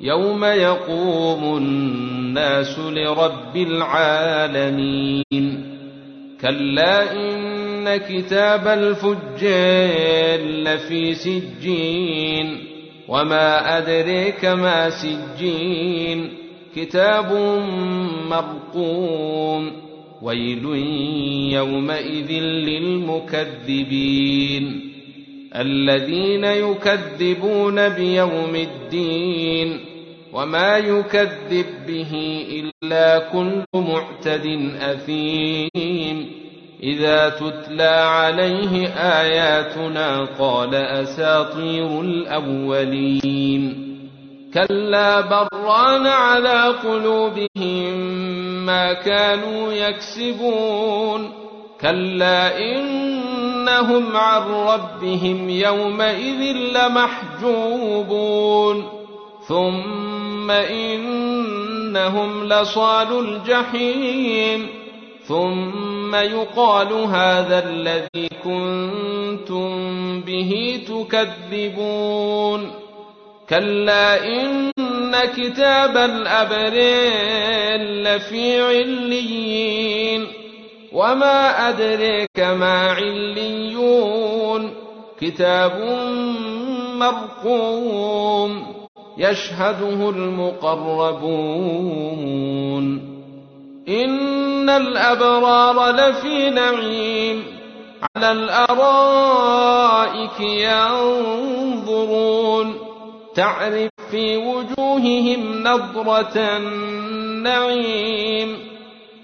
يوم يقوم الناس لرب العالمين كلا إن كتاب الفجار لفي سجين وما أدريك ما سجين كتاب مرقوم ويل يومئذ للمكذبين الذين يكذبون بيوم الدين وما يكذب به إلا كل معتد أثيم. إذا تتلى عليه آياتنا قال أساطير الأولين. كلا بران على قلوبهم ما كانوا يكسبون. كلا انهم عن ربهم يومئذ لمحجوبون. ثم إنهم لصال الجحيم. ثم يقال هذا الذي كنتم به تكذبون. كلا إن كتاب الابرار لفي عليين. وما أدريك ما عليون كتاب مرقوم يشهده المقربون إن الأبرار لفي نعيم على الأرائك ينظرون تعرف في وجوههم نضرة النعيم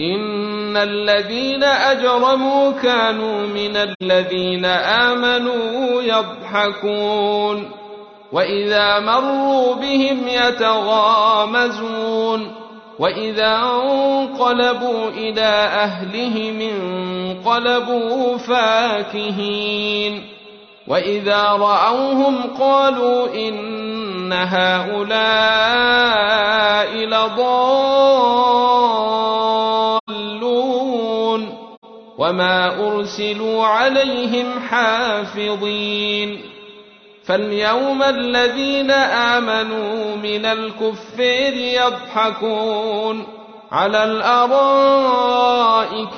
إن الذين أجرموا كانوا من الذين آمنوا يضحكون وإذا مروا بهم يتغامزون وإذا انقلبوا إلى أهلهم انقلبوا فاكهين وإذا رأوهم قالوا إن هؤلاء لضالون وما ارسلوا عليهم حافظين فاليوم الذين امنوا من الكفار يضحكون على الارائك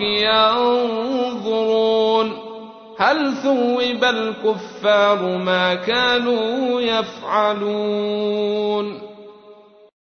ينظرون هل ثوب الكفار ما كانوا يفعلون